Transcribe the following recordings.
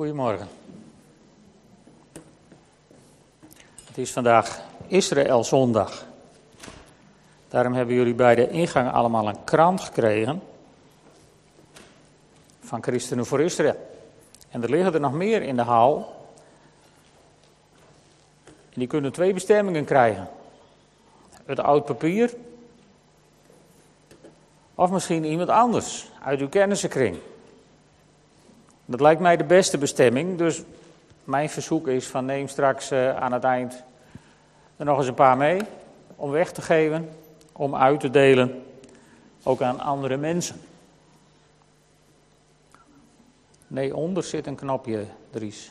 Goedemorgen. Het is vandaag Israël zondag. Daarom hebben jullie bij de ingang allemaal een krant gekregen van Christenen voor Israël. En er liggen er nog meer in de hal. En die kunnen twee bestemmingen krijgen. Het oud papier. Of misschien iemand anders uit uw kennissenkring. Dat lijkt mij de beste bestemming. Dus mijn verzoek is van neem straks uh, aan het eind er nog eens een paar mee. Om weg te geven, om uit te delen. Ook aan andere mensen. Nee, onder zit een knopje, Dries.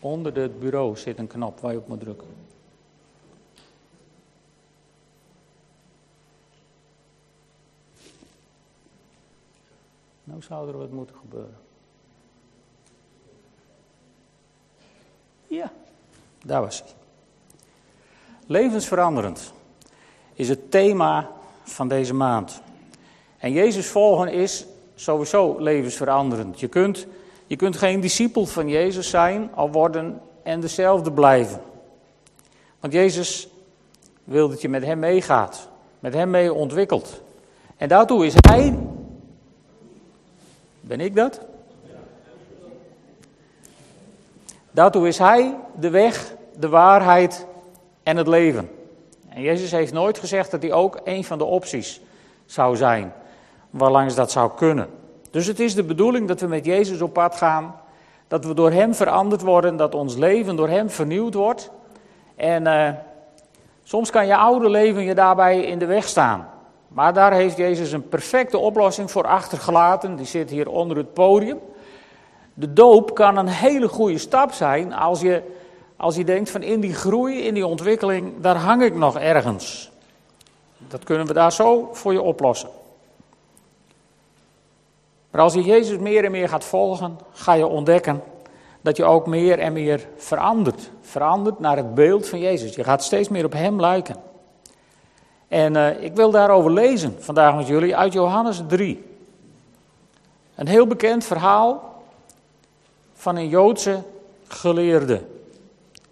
Onder het bureau zit een knop waar je op moet drukken. Nou zou er wat moeten gebeuren. Ja, daar was hij. Levensveranderend is het thema van deze maand. En Jezus volgen is sowieso levensveranderend. Je kunt je kunt geen discipel van Jezus zijn, al worden en dezelfde blijven. Want Jezus wil dat je met hem meegaat, met hem mee ontwikkelt. En daartoe is hij. Ben ik dat? Daartoe is hij de weg, de waarheid en het leven. En Jezus heeft nooit gezegd dat hij ook een van de opties zou zijn, waarlangs dat zou kunnen. Dus het is de bedoeling dat we met Jezus op pad gaan, dat we door Hem veranderd worden, dat ons leven door Hem vernieuwd wordt. En uh, soms kan je oude leven je daarbij in de weg staan. Maar daar heeft Jezus een perfecte oplossing voor achtergelaten. Die zit hier onder het podium. De doop kan een hele goede stap zijn als je, als je denkt van in die groei, in die ontwikkeling, daar hang ik nog ergens. Dat kunnen we daar zo voor je oplossen. Maar als je Jezus meer en meer gaat volgen, ga je ontdekken dat je ook meer en meer verandert. Verandert naar het beeld van Jezus. Je gaat steeds meer op Hem lijken. En uh, ik wil daarover lezen vandaag met jullie uit Johannes 3. Een heel bekend verhaal van een Joodse geleerde,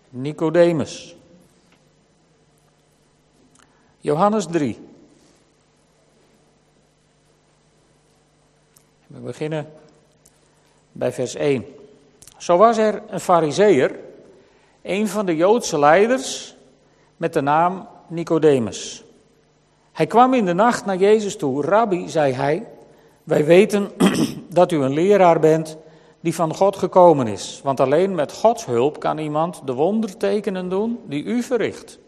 Nicodemus. Johannes 3. We beginnen bij vers 1. Zo was er een fariseer, een van de Joodse leiders, met de naam Nicodemus. Hij kwam in de nacht naar Jezus toe. Rabbi, zei hij, wij weten dat u een leraar bent die van God gekomen is. Want alleen met Gods hulp kan iemand de wondertekenen doen die u verricht.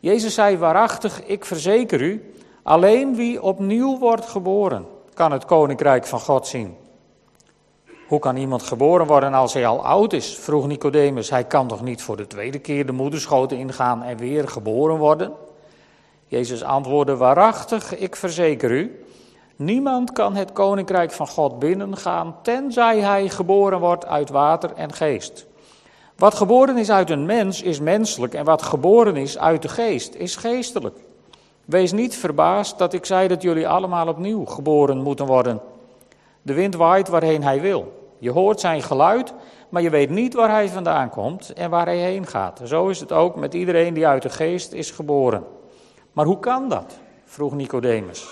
Jezus zei waarachtig, ik verzeker u, alleen wie opnieuw wordt geboren kan het koninkrijk van God zien. Hoe kan iemand geboren worden als hij al oud is? vroeg Nicodemus. Hij kan toch niet voor de tweede keer de moederschoot ingaan en weer geboren worden? Jezus antwoordde waarachtig, ik verzeker u, niemand kan het koninkrijk van God binnengaan tenzij hij geboren wordt uit water en geest. Wat geboren is uit een mens is menselijk en wat geboren is uit de geest is geestelijk. Wees niet verbaasd dat ik zei dat jullie allemaal opnieuw geboren moeten worden. De wind waait waarheen hij wil. Je hoort zijn geluid, maar je weet niet waar hij vandaan komt en waar hij heen gaat. Zo is het ook met iedereen die uit de geest is geboren. Maar hoe kan dat? vroeg Nicodemus.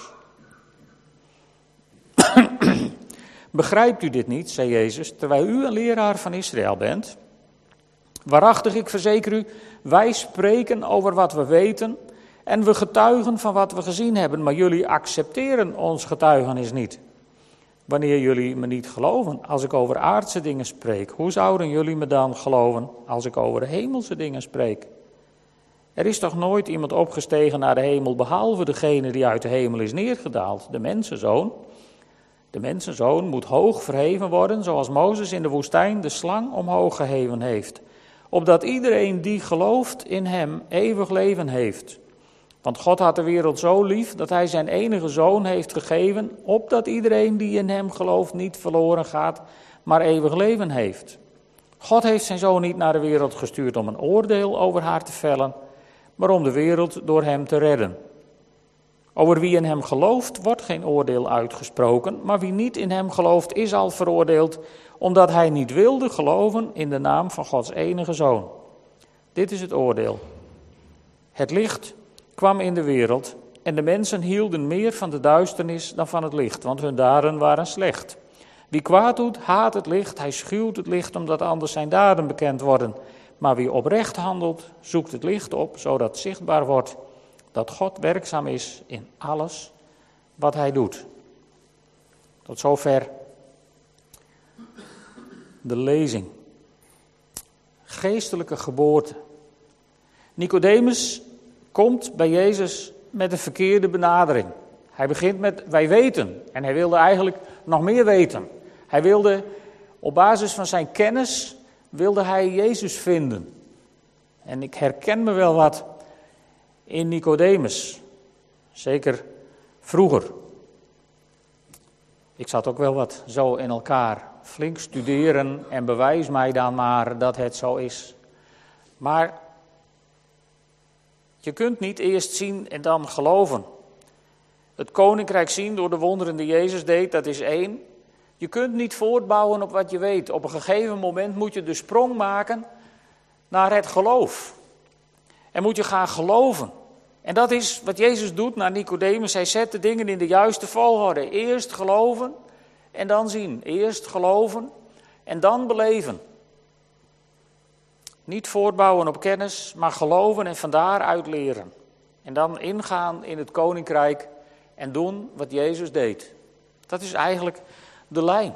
Begrijpt u dit niet, zei Jezus, terwijl u een leraar van Israël bent? Waarachtig, ik verzeker u, wij spreken over wat we weten en we getuigen van wat we gezien hebben, maar jullie accepteren ons getuigenis niet. Wanneer jullie me niet geloven als ik over aardse dingen spreek, hoe zouden jullie me dan geloven als ik over hemelse dingen spreek? Er is toch nooit iemand opgestegen naar de hemel behalve degene die uit de hemel is neergedaald, de mensenzoon? De mensenzoon moet hoog verheven worden, zoals Mozes in de woestijn de slang omhoog geheven heeft, opdat iedereen die gelooft in hem eeuwig leven heeft. Want God had de wereld zo lief dat hij zijn enige zoon heeft gegeven, opdat iedereen die in hem gelooft niet verloren gaat, maar eeuwig leven heeft. God heeft zijn zoon niet naar de wereld gestuurd om een oordeel over haar te vellen, maar om de wereld door hem te redden. Over wie in hem gelooft wordt geen oordeel uitgesproken, maar wie niet in hem gelooft is al veroordeeld, omdat hij niet wilde geloven in de naam van Gods enige zoon. Dit is het oordeel. Het licht kwam in de wereld en de mensen hielden meer van de duisternis dan van het licht, want hun daden waren slecht. Wie kwaad doet, haat het licht, hij schuwt het licht omdat anders zijn daden bekend worden. Maar wie oprecht handelt, zoekt het licht op, zodat zichtbaar wordt dat God werkzaam is in alles wat hij doet. Tot zover de lezing. Geestelijke geboorte. Nicodemus komt bij Jezus met een verkeerde benadering. Hij begint met wij weten en hij wilde eigenlijk nog meer weten. Hij wilde op basis van zijn kennis wilde hij Jezus vinden. En ik herken me wel wat in Nicodemus. Zeker vroeger. Ik zat ook wel wat zo in elkaar. Flink studeren en bewijs mij dan maar dat het zo is. Maar je kunt niet eerst zien en dan geloven. Het koninkrijk zien door de wonderen die Jezus deed, dat is één. Je kunt niet voortbouwen op wat je weet. Op een gegeven moment moet je de sprong maken naar het geloof. En moet je gaan geloven. En dat is wat Jezus doet naar Nicodemus. Hij zet de dingen in de juiste volgorde. Eerst geloven en dan zien. Eerst geloven en dan beleven. Niet voortbouwen op kennis, maar geloven en van daaruit leren. En dan ingaan in het koninkrijk en doen wat Jezus deed. Dat is eigenlijk de lijn.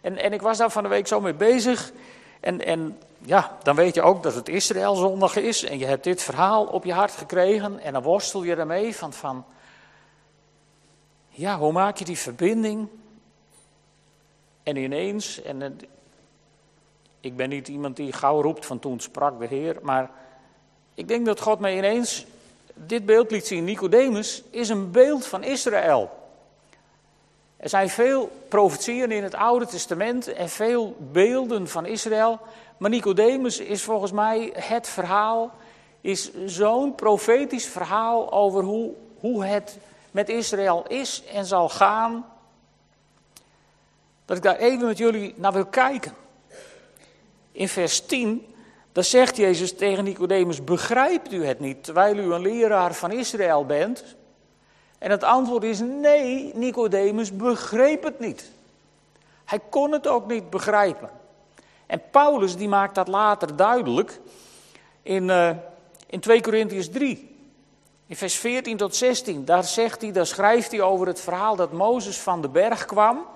En, en ik was daar van de week zo mee bezig. En, en ja, dan weet je ook dat het Israëlzondag is. En je hebt dit verhaal op je hart gekregen. En dan worstel je ermee van, van ja, hoe maak je die verbinding? En ineens, en ik ben niet iemand die gauw roept van toen sprak de Heer, maar ik denk dat God mij ineens dit beeld liet zien. Nicodemus is een beeld van Israël. Er zijn veel profetieën in het Oude Testament en veel beelden van Israël. Maar Nicodemus is volgens mij het verhaal, is zo'n profetisch verhaal over hoe, hoe het met Israël is en zal gaan. Dat ik daar even met jullie naar wil kijken. In vers 10, daar zegt Jezus tegen Nicodemus: Begrijpt u het niet terwijl u een leraar van Israël bent? En het antwoord is nee, Nicodemus begreep het niet. Hij kon het ook niet begrijpen. En Paulus die maakt dat later duidelijk in, uh, in 2 Corinthians 3. In vers 14 tot 16, daar zegt hij, daar schrijft hij over het verhaal dat Mozes van de berg kwam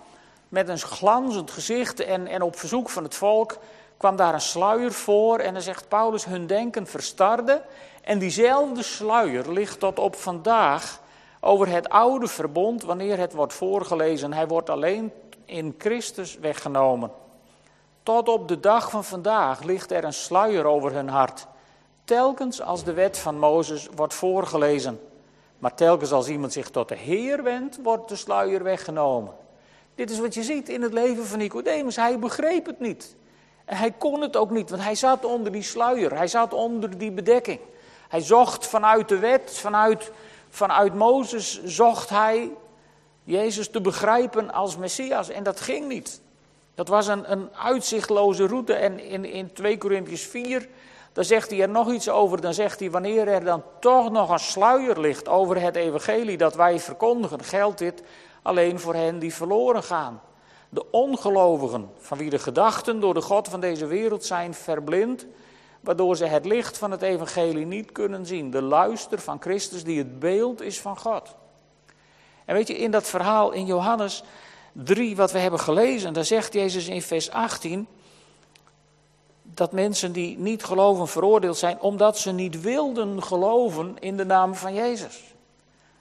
met een glanzend gezicht en, en op verzoek van het volk kwam daar een sluier voor en dan zegt Paulus, hun denken verstarde en diezelfde sluier ligt tot op vandaag over het oude verbond wanneer het wordt voorgelezen. Hij wordt alleen in Christus weggenomen. Tot op de dag van vandaag ligt er een sluier over hun hart. Telkens als de wet van Mozes wordt voorgelezen. Maar telkens als iemand zich tot de Heer wendt, wordt de sluier weggenomen. Dit is wat je ziet in het leven van Nicodemus. Hij begreep het niet. Hij kon het ook niet, want hij zat onder die sluier. Hij zat onder die bedekking. Hij zocht vanuit de wet, vanuit vanuit Mozes zocht hij Jezus te begrijpen als Messias. En dat ging niet. Dat was een, een uitzichtloze route. En in, in 2 Corinthians 4, daar zegt hij er nog iets over. Dan zegt hij, wanneer er dan toch nog een sluier ligt over het evangelie dat wij verkondigen, geldt dit alleen voor hen die verloren gaan. De ongelovigen, van wie de gedachten door de God van deze wereld zijn verblind waardoor ze het licht van het evangelie niet kunnen zien. De luister van Christus die het beeld is van God. En weet je, in dat verhaal in Johannes 3 wat we hebben gelezen, daar zegt Jezus in vers 18 dat mensen die niet geloven veroordeeld zijn omdat ze niet wilden geloven in de naam van Jezus.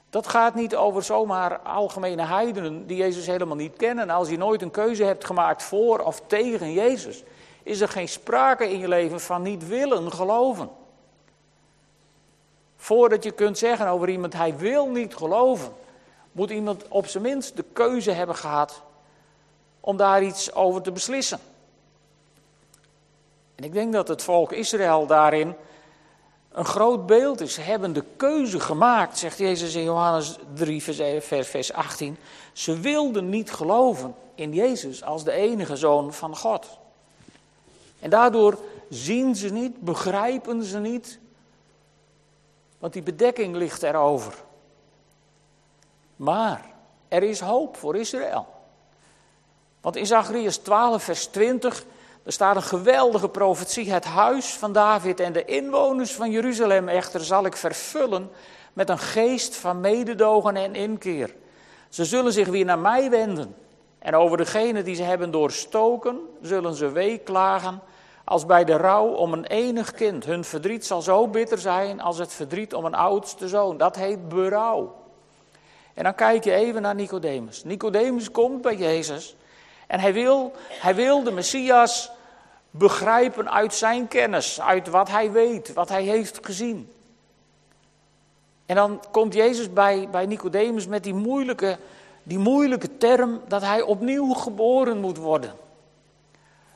Dat gaat niet over zomaar algemene heidenen die Jezus helemaal niet kennen. Als je nooit een keuze hebt gemaakt voor of tegen Jezus, is er geen sprake in je leven van niet willen geloven. Voordat je kunt zeggen over iemand, hij wil niet geloven, moet iemand op zijn minst de keuze hebben gehad om daar iets over te beslissen. En ik denk dat het volk Israël daarin een groot beeld is. Ze hebben de keuze gemaakt, zegt Jezus in Johannes 3, vers 18. Ze wilden niet geloven in Jezus als de enige zoon van God. En daardoor zien ze niet, begrijpen ze niet, want die bedekking ligt erover. Maar er is hoop voor Israël. Want in Zacharias 12, vers 20, er staat een geweldige profetie. Het huis van David en de inwoners van Jeruzalem echter zal ik vervullen met een geest van mededogen en inkeer. Ze zullen zich weer naar mij wenden. En over degene die ze hebben doorstoken, zullen ze weeklagen als bij de rouw om een enig kind. Hun verdriet zal zo bitter zijn als het verdriet om een oudste zoon. Dat heet berouw. En dan kijk je even naar Nicodemus. Nicodemus komt bij Jezus en hij wil, hij wil de Messias begrijpen uit zijn kennis, uit wat hij weet, wat hij heeft gezien. En dan komt Jezus bij, bij Nicodemus met die moeilijke, die moeilijke term dat hij opnieuw geboren moet worden.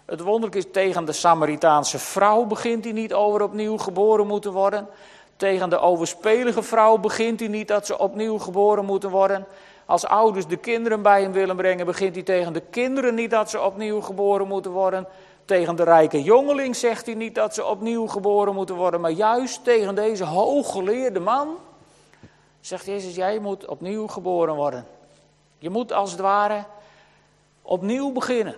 Het wonderlijk is, tegen de Samaritaanse vrouw begint hij niet over opnieuw geboren moeten worden. Tegen de overspelige vrouw begint hij niet dat ze opnieuw geboren moeten worden. Als ouders de kinderen bij hem willen brengen, begint hij tegen de kinderen niet dat ze opnieuw geboren moeten worden. Tegen de rijke jongeling zegt hij niet dat ze opnieuw geboren moeten worden, maar juist tegen deze hooggeleerde man zegt Jezus, jij moet opnieuw geboren worden. Je moet als het ware opnieuw beginnen.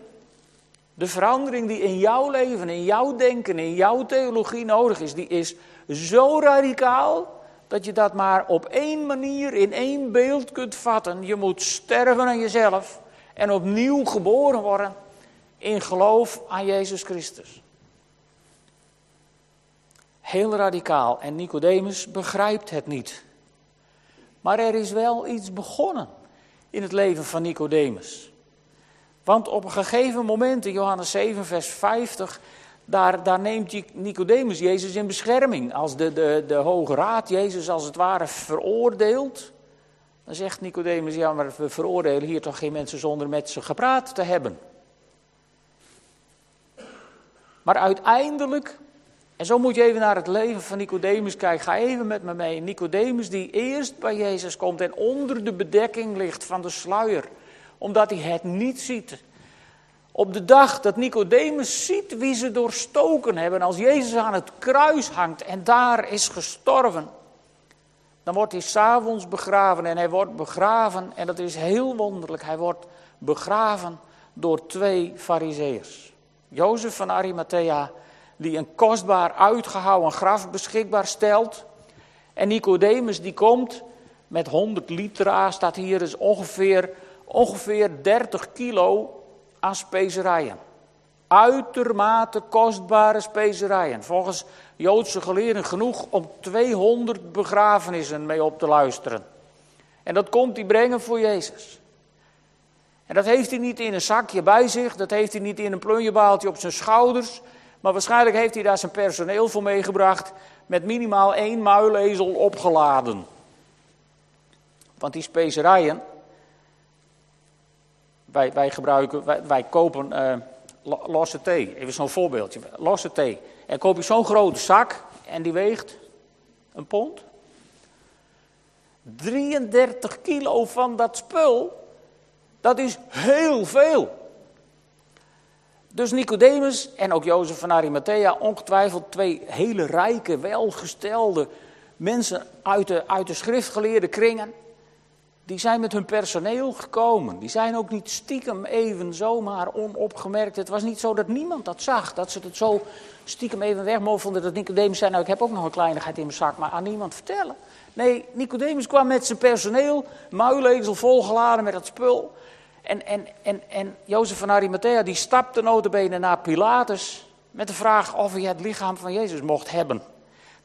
De verandering die in jouw leven, in jouw denken, in jouw theologie nodig is, die is zo radicaal dat je dat maar op één manier, in één beeld kunt vatten. Je moet sterven aan jezelf en opnieuw geboren worden in geloof aan Jezus Christus. Heel radicaal en Nicodemus begrijpt het niet. Maar er is wel iets begonnen in het leven van Nicodemus. Want op een gegeven moment in Johannes 7, vers 50, daar, daar neemt Nicodemus Jezus in bescherming. Als de, de, de Hoge Raad Jezus als het ware veroordeelt, dan zegt Nicodemus, ja maar we veroordelen hier toch geen mensen zonder met ze gepraat te hebben. Maar uiteindelijk, en zo moet je even naar het leven van Nicodemus kijken, ga even met me mee. Nicodemus die eerst bij Jezus komt en onder de bedekking ligt van de sluier, omdat hij het niet ziet. Op de dag dat Nicodemus ziet wie ze doorstoken hebben, als Jezus aan het kruis hangt en daar is gestorven, dan wordt hij s'avonds begraven en hij wordt begraven, en dat is heel wonderlijk, hij wordt begraven door twee fariseërs. Jozef van Arimathea, die een kostbaar uitgehouwen graf beschikbaar stelt. En Nicodemus die komt met 100 liter, staat hier, dus ongeveer, ongeveer 30 kilo aan specerijen. Uitermate kostbare specerijen. Volgens Joodse geleerden genoeg om 200 begrafenissen mee op te luisteren. En dat komt hij brengen voor Jezus. En dat heeft hij niet in een zakje bij zich, dat heeft hij niet in een plunjebaaltje op zijn schouders. Maar waarschijnlijk heeft hij daar zijn personeel voor meegebracht met minimaal één muilezel opgeladen. Want die specerijen, wij, wij gebruiken, wij, kopen uh, losse thee, even zo'n voorbeeldje, losse thee. En koop je zo'n grote zak en die weegt een pond. 33 kilo van dat spul dat is heel veel. Dus Nicodemus en ook Jozef van Arimathea, ongetwijfeld twee hele rijke, welgestelde mensen uit de, uit de schriftgeleerde kringen, die zijn met hun personeel gekomen. Die zijn ook niet stiekem even zomaar onopgemerkt. Het was niet zo dat niemand dat zag, dat ze het zo stiekem even wegmoffelden. Dat Nicodemus zei, nou ik heb ook nog een kleinigheid in mijn zak, maar aan niemand vertellen. Nee, Nicodemus kwam met zijn personeel, muilezel volgeladen met dat spul. En, en, en, en Jozef van Arimathea die stapte notabene naar Pilatus met de vraag of hij het lichaam van Jezus mocht hebben.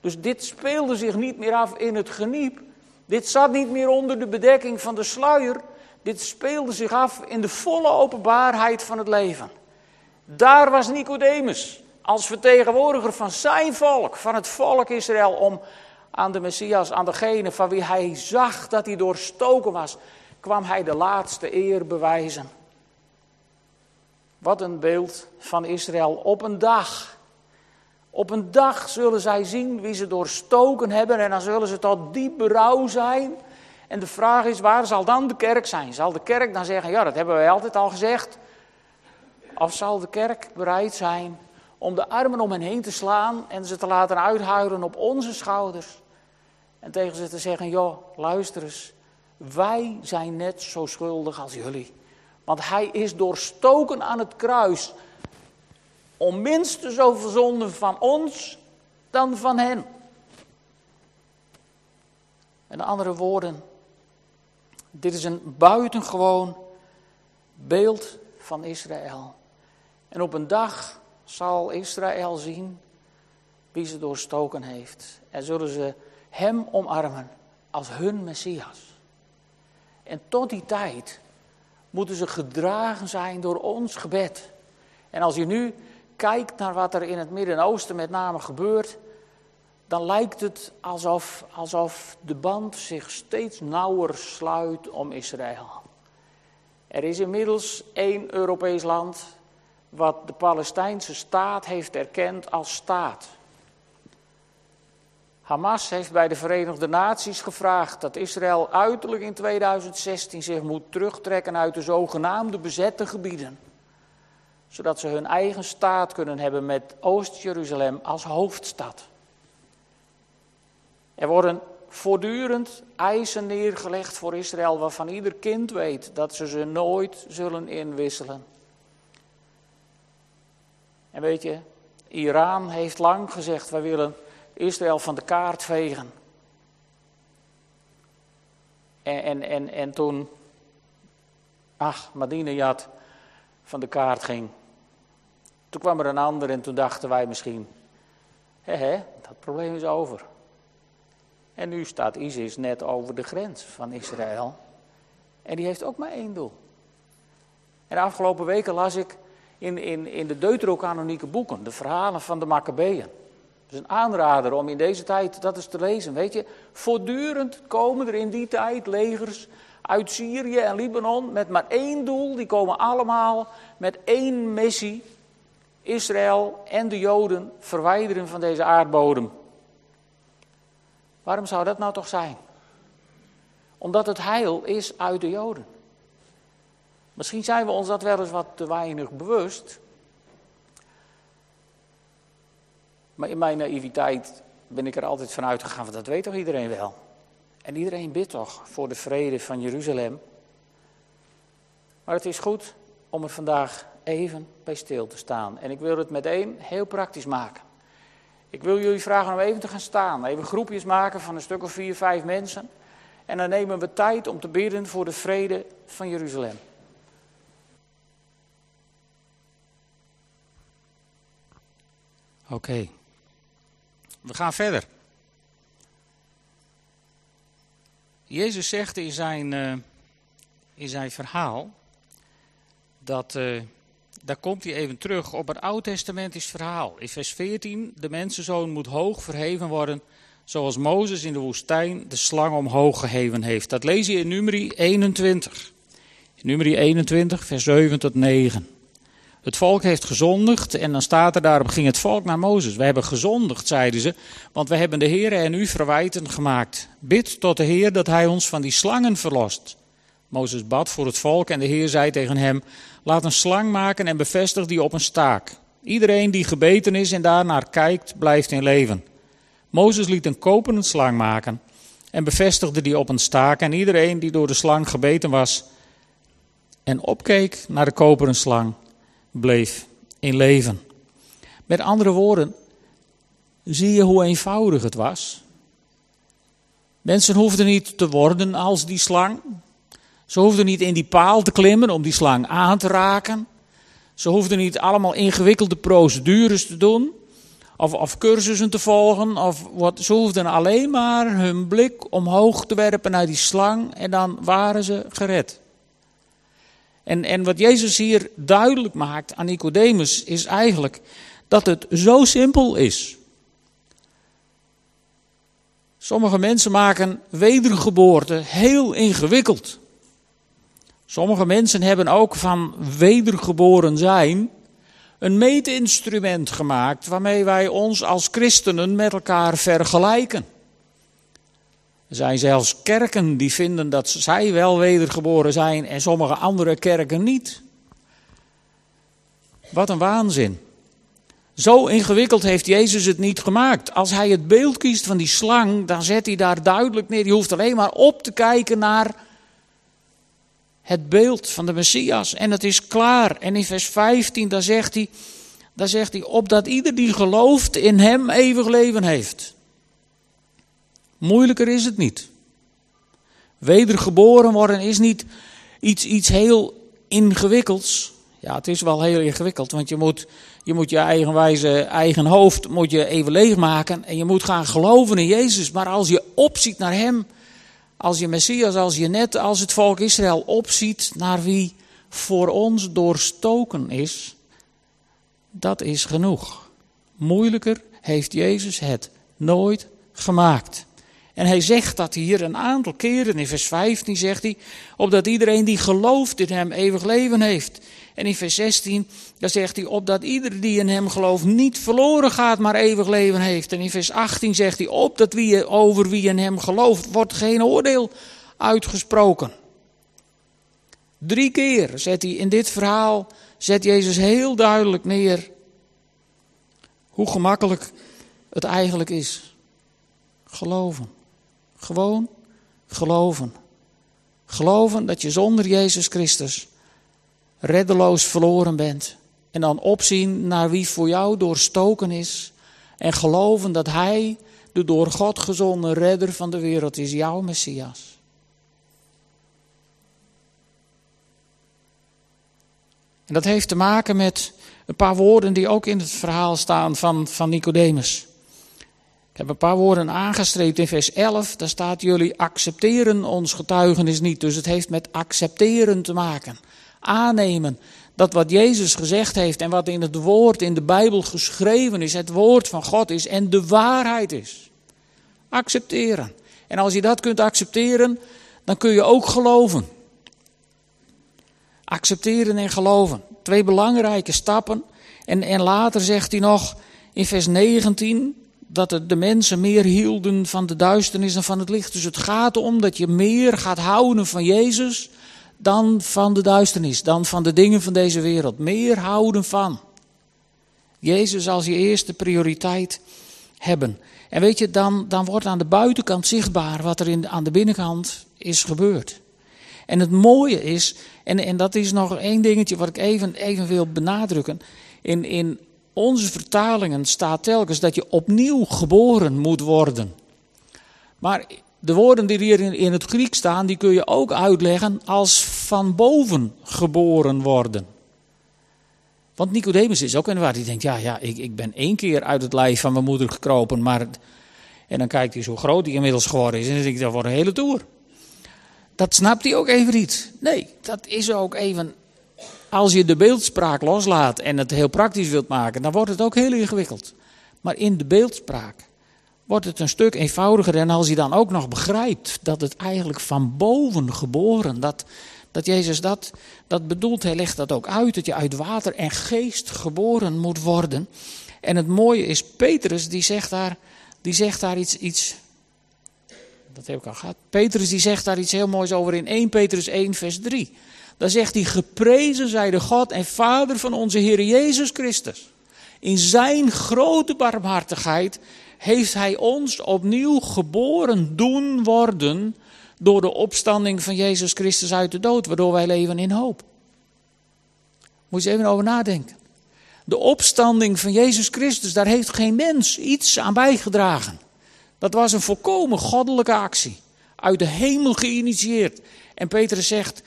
Dus dit speelde zich niet meer af in het geniep. Dit zat niet meer onder de bedekking van de sluier. Dit speelde zich af in de volle openbaarheid van het leven. Daar was Nicodemus als vertegenwoordiger van zijn volk, van het volk Israël, om aan de Messias, aan degene van wie hij zag dat hij doorstoken was, kwam hij de laatste eer bewijzen. Wat een beeld van Israël op een dag Op een dag zullen zij zien wie ze doorstoken hebben en dan zullen ze tot diep berouw zijn. En de vraag is, waar zal dan de kerk zijn? Zal de kerk dan zeggen, ja dat hebben wij altijd al gezegd. Of zal de kerk bereid zijn om de armen om hen heen te slaan en ze te laten uithuilen op onze schouders? En tegen ze te zeggen, joh, luister eens, wij zijn net zo schuldig als jullie. Want hij is doorstoken aan het kruis om minstens zoveel zonden van ons dan van hen. Met andere woorden, dit is een buitengewoon beeld van Israël. En op een dag zal Israël zien wie ze doorstoken heeft. En zullen ze hem omarmen als hun Messias. En tot die tijd moeten ze gedragen zijn door ons gebed. En als je nu kijkt naar wat er in het Midden-Oosten met name gebeurt, dan lijkt het alsof, alsof de band zich steeds nauwer sluit om Israël. Er is inmiddels één Europees land wat de Palestijnse staat heeft erkend als staat. Hamas heeft bij de Verenigde Naties gevraagd dat Israël uiterlijk in 2016 zich moet terugtrekken uit de zogenaamde bezette gebieden. Zodat ze hun eigen staat kunnen hebben met Oost-Jeruzalem als hoofdstad. Er worden voortdurend eisen neergelegd voor Israël waarvan ieder kind weet dat ze ze nooit zullen inwisselen. En weet je, Iran heeft lang gezegd: wij willen Israël van de kaart vegen. En, en, en, en toen, ach, Madinejad van de kaart ging. Toen kwam er een ander en toen dachten wij misschien, hè, dat probleem is over. En nu staat ISIS net over de grens van Israël. En die heeft ook maar één doel. En de afgelopen weken las ik in, in, in de deuterocanonieke boeken, de verhalen van de Maccabeeën. Dat is een aanrader om in deze tijd dat eens te lezen. Weet je, voortdurend komen er in die tijd legers uit Syrië en Libanon met maar één doel. Die komen allemaal met één missie. Israël en de Joden verwijderen van deze aardbodem. Waarom zou dat nou toch zijn? Omdat het heil is uit de Joden. Misschien zijn we ons dat wel eens wat te weinig bewust. Maar in mijn naïviteit ben ik er altijd van uitgegaan, want dat weet toch iedereen wel. En iedereen bidt toch voor de vrede van Jeruzalem. Maar het is goed om er vandaag even bij stil te staan. En ik wil het meteen heel praktisch maken. Ik wil jullie vragen om even te gaan staan. Even groepjes maken van een stuk of vier, vijf mensen. En dan nemen we tijd om te bidden voor de vrede van Jeruzalem. Oké. We gaan verder. Jezus zegt in zijn, uh, in zijn verhaal dat, uh, daar komt hij even terug op het Oud-testamentisch verhaal. In vers 14, de mensenzoon moet hoog verheven worden, zoals Mozes in de woestijn de slang omhoog geheven heeft. Dat lees je in Numeri 21. In Numeri 21, vers 7 tot 9. Het volk heeft gezondigd en dan staat er daarop ging het volk naar Mozes. We hebben gezondigd, zeiden ze, want we hebben de Heer en u verwijten gemaakt. Bid tot de Heer dat hij ons van die slangen verlost. Mozes bad voor het volk en de Heer zei tegen hem, laat een slang maken en bevestig die op een staak. Iedereen die gebeten is en daarnaar kijkt, blijft in leven. Mozes liet een koperen slang maken en bevestigde die op een staak en iedereen die door de slang gebeten was en opkeek naar de koperen slang bleef in leven. Met andere woorden, zie je hoe eenvoudig het was? Mensen hoefden niet te worden als die slang. Ze hoefden niet in die paal te klimmen om die slang aan te raken. Ze hoefden niet allemaal ingewikkelde procedures te doen. Of, of cursussen te volgen. Of wat. Ze hoefden alleen maar hun blik omhoog te werpen naar die slang en dan waren ze gered. En, en wat Jezus hier duidelijk maakt aan Nicodemus is eigenlijk dat het zo simpel is. Sommige mensen maken wedergeboorte heel ingewikkeld. Sommige mensen hebben ook van wedergeboren zijn een meetinstrument gemaakt waarmee wij ons als christenen met elkaar vergelijken. Er zijn zelfs kerken die vinden dat zij wel wedergeboren zijn en sommige andere kerken niet. Wat een waanzin. Zo ingewikkeld heeft Jezus het niet gemaakt. Als hij het beeld kiest van die slang, dan zet hij daar duidelijk neer. Je hoeft alleen maar op te kijken naar het beeld van de Messias. En het is klaar. En in vers 15, daar zegt hij, daar zegt hij, opdat ieder die gelooft in hem eeuwig leven heeft. Moeilijker is het niet. Wedergeboren worden is niet iets, iets heel ingewikkelds. Ja, het is wel heel ingewikkeld, want je moet je, moet je eigenwijze eigen hoofd moet je even leegmaken en je moet gaan geloven in Jezus. Maar als je opziet naar Hem, als je Messias, als je net als het volk Israël opziet naar wie voor ons doorstoken is, dat is genoeg. Moeilijker heeft Jezus het nooit gemaakt. En hij zegt dat hier een aantal keren. In vers 15 zegt hij, opdat iedereen die gelooft in hem eeuwig leven heeft. En in vers 16, dan zegt hij, opdat ieder die in hem gelooft niet verloren gaat, maar eeuwig leven heeft. En in vers 18 zegt hij, opdat wie, over wie in hem gelooft, wordt geen oordeel uitgesproken. Drie keer zet hij in dit verhaal, zet Jezus heel duidelijk neer hoe gemakkelijk het eigenlijk is. Geloven. Gewoon geloven. Geloven dat je zonder Jezus Christus reddeloos verloren bent. En dan opzien naar wie voor jou doorstoken is. En geloven dat Hij, de door God gezonde redder van de wereld, is, jouw Messias. En dat heeft te maken met een paar woorden die ook in het verhaal staan van, van Nicodemus. Heb een paar woorden aangestreept in vers 11. Daar staat: Jullie accepteren ons getuigenis niet. Dus het heeft met accepteren te maken. Aannemen dat wat Jezus gezegd heeft en wat in het woord in de Bijbel geschreven is, het woord van God is en de waarheid is. Accepteren. En als je dat kunt accepteren, dan kun je ook geloven. Accepteren en geloven. Twee belangrijke stappen. En, en later zegt hij nog in vers 19 dat de mensen meer hielden van de duisternis dan van het licht. Dus het gaat om dat je meer gaat houden van Jezus dan van de duisternis, dan van de dingen van deze wereld. Meer houden van. Jezus als je eerste prioriteit hebben. En weet je, dan, dan wordt aan de buitenkant zichtbaar wat er in, aan de binnenkant is gebeurd. En het mooie is, en, en dat is nog één dingetje wat ik even, even wil benadrukken. In, in onze vertalingen staat telkens dat je opnieuw geboren moet worden. Maar de woorden die hier in het Griek staan, die kun je ook uitleggen als van boven geboren worden. Want Nicodemus is ook een waar die denkt, ja, ja ik, ik ben één keer uit het lijf van mijn moeder gekropen, maar... En dan kijkt hij zo groot hij inmiddels geworden is en dan denkt hij, dat wordt een hele toer. Dat snapt hij ook even niet. Nee, dat is ook even als je de beeldspraak loslaat en het heel praktisch wilt maken, dan wordt het ook heel ingewikkeld. Maar in de beeldspraak wordt het een stuk eenvoudiger. En als je dan ook nog begrijpt dat het eigenlijk van boven geboren, dat, dat Jezus dat, dat bedoelt, hij legt dat ook uit, dat je uit water en geest geboren moet worden. En het mooie is, Petrus die zegt daar, die zegt daar iets, iets dat heb ik al gehad. Petrus die zegt daar iets heel moois over in 1 Petrus 1 vers 3. Dan zegt hij, geprezen zij de God en Vader van onze Heer Jezus Christus. In zijn grote barmhartigheid heeft hij ons opnieuw geboren doen worden door de opstanding van Jezus Christus uit de dood, waardoor wij leven in hoop. Moet je even over nadenken. De opstanding van Jezus Christus, daar heeft geen mens iets aan bijgedragen. Dat was een volkomen goddelijke actie, uit de hemel geïnitieerd. En Petrus zegt,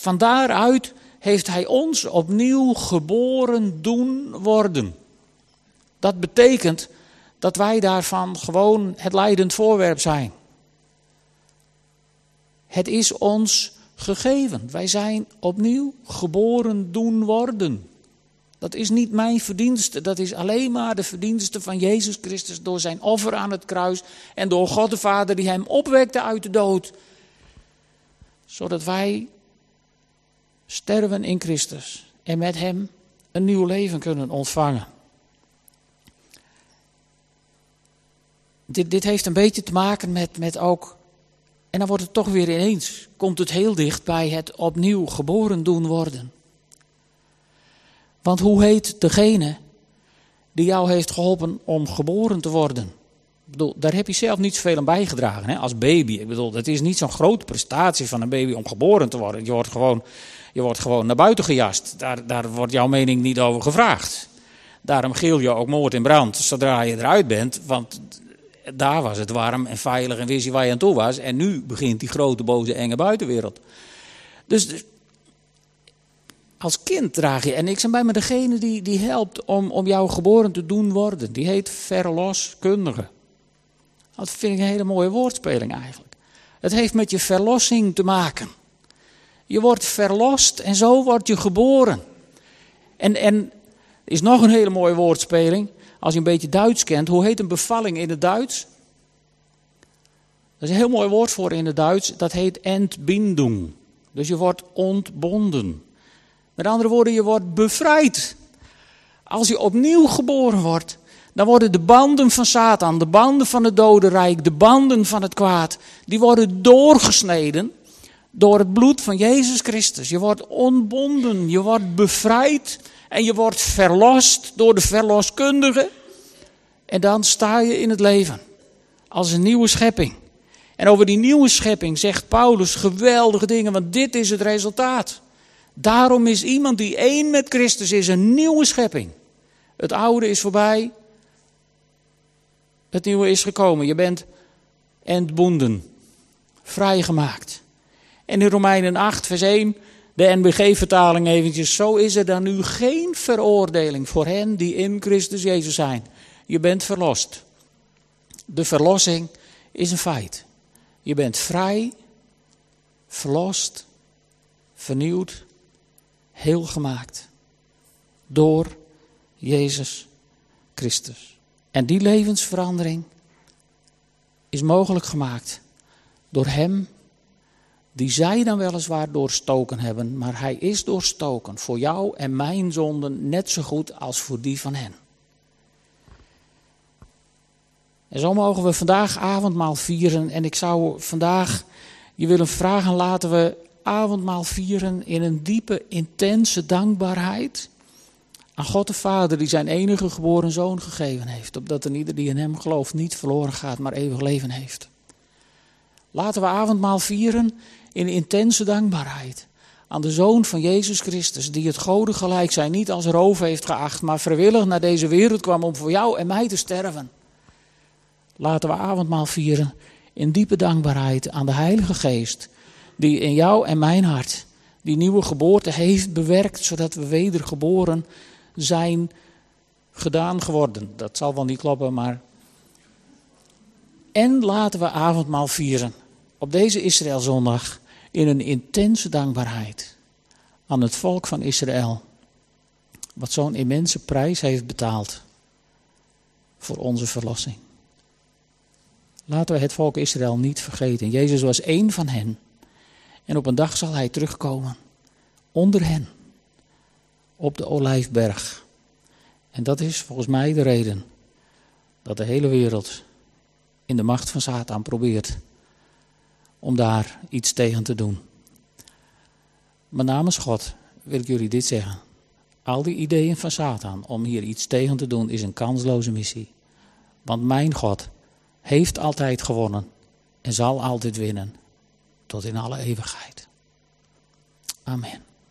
van daaruit heeft hij ons opnieuw geboren doen worden. Dat betekent dat wij daarvan gewoon het leidend voorwerp zijn. Het is ons gegeven. Wij zijn opnieuw geboren doen worden. Dat is niet mijn verdienste, dat is alleen maar de verdienste van Jezus Christus door zijn offer aan het kruis en door God de Vader die hem opwekte uit de dood. Zodat wij sterven in Christus en met hem een nieuw leven kunnen ontvangen. Dit, dit heeft een beetje te maken met, met ook. En dan wordt het toch weer ineens. Komt het heel dicht bij het opnieuw geboren doen worden. Want hoe heet degene die jou heeft geholpen om geboren te worden? Ik bedoel, daar heb je zelf niet zoveel aan bijgedragen hè? als baby. Ik bedoel, het is niet zo'n grote prestatie van een baby om geboren te worden. Je wordt gewoon, je wordt gewoon naar buiten gejast. Daar, daar wordt jouw mening niet over gevraagd. Daarom geel je ook moord in brand zodra je eruit bent. Want daar was het warm en veilig en wist je waar je aan toe was. En nu begint die grote, boze, enge buitenwereld. Dus, dus als kind draag je. En ik ben bij me degene die, die helpt om, om jou geboren te doen worden. Die heet verloskundige. Dat vind ik een hele mooie woordspeling eigenlijk. Het heeft met je verlossing te maken. Je wordt verlost en zo word je geboren. En, er is nog een hele mooie woordspeling. Als je een beetje Duits kent, hoe heet een bevalling in het Duits? Dat is een heel mooi woord voor in het Duits. Dat heet entbindung. Dus je wordt ontbonden. Met andere woorden, je wordt bevrijd. Als je opnieuw geboren wordt, dan worden de banden van Satan, de banden van het dodenrijk, de banden van het kwaad, die worden doorgesneden door het bloed van Jezus Christus. Je wordt ontbonden, je wordt bevrijd en je wordt verlost door de verloskundige. En dan sta je in het leven als een nieuwe schepping. En over die nieuwe schepping zegt Paulus geweldige dingen, want dit is het resultaat. Daarom is iemand die één met Christus is een nieuwe schepping. Het oude is voorbij, het nieuwe is gekomen. Je bent entbonden, vrijgemaakt. En in Romeinen 8, vers 1, de NBG-vertaling eventjes. Zo is er dan nu geen veroordeling voor hen die in Christus Jezus zijn. Je bent verlost. De verlossing is een feit. Je bent vrij, verlost, vernieuwd, heel gemaakt. Door Jezus Christus. En die levensverandering is mogelijk gemaakt door Hem die zij dan weliswaar doorstoken hebben, maar hij is doorstoken voor jou en mijn zonden net zo goed als voor die van hen. En zo mogen we vandaag avondmaal vieren. En ik zou vandaag je willen vragen: laten we avondmaal vieren in een diepe, intense dankbaarheid aan God de Vader, die zijn enige geboren zoon gegeven heeft, opdat een ieder die in hem gelooft niet verloren gaat, maar eeuwig leven heeft. Laten we avondmaal vieren in intense dankbaarheid aan de Zoon van Jezus Christus, die het goden gelijk zijn niet als roof heeft geacht, maar vrijwillig naar deze wereld kwam om voor jou en mij te sterven. Laten we avondmaal vieren in diepe dankbaarheid aan de Heilige Geest, die in jou en mijn hart die nieuwe geboorte heeft bewerkt, zodat we wedergeboren zijn gedaan geworden. Dat zal wel niet kloppen, maar. En laten we avondmaal vieren op deze Israëlzondag in een intense dankbaarheid aan het volk van Israël. Wat zo'n immense prijs heeft betaald voor onze verlossing. Laten we het volk Israël niet vergeten. Jezus was één van hen. En op een dag zal hij terugkomen. Onder hen. Op de Olijfberg. En dat is volgens mij de reden dat de hele wereld in de macht van Satan probeert om daar iets tegen te doen. Maar namens God wil ik jullie dit zeggen. Al die ideeën van Satan om hier iets tegen te doen is een kansloze missie. Want mijn God heeft altijd gewonnen en zal altijd winnen tot in alle eeuwigheid. Amen.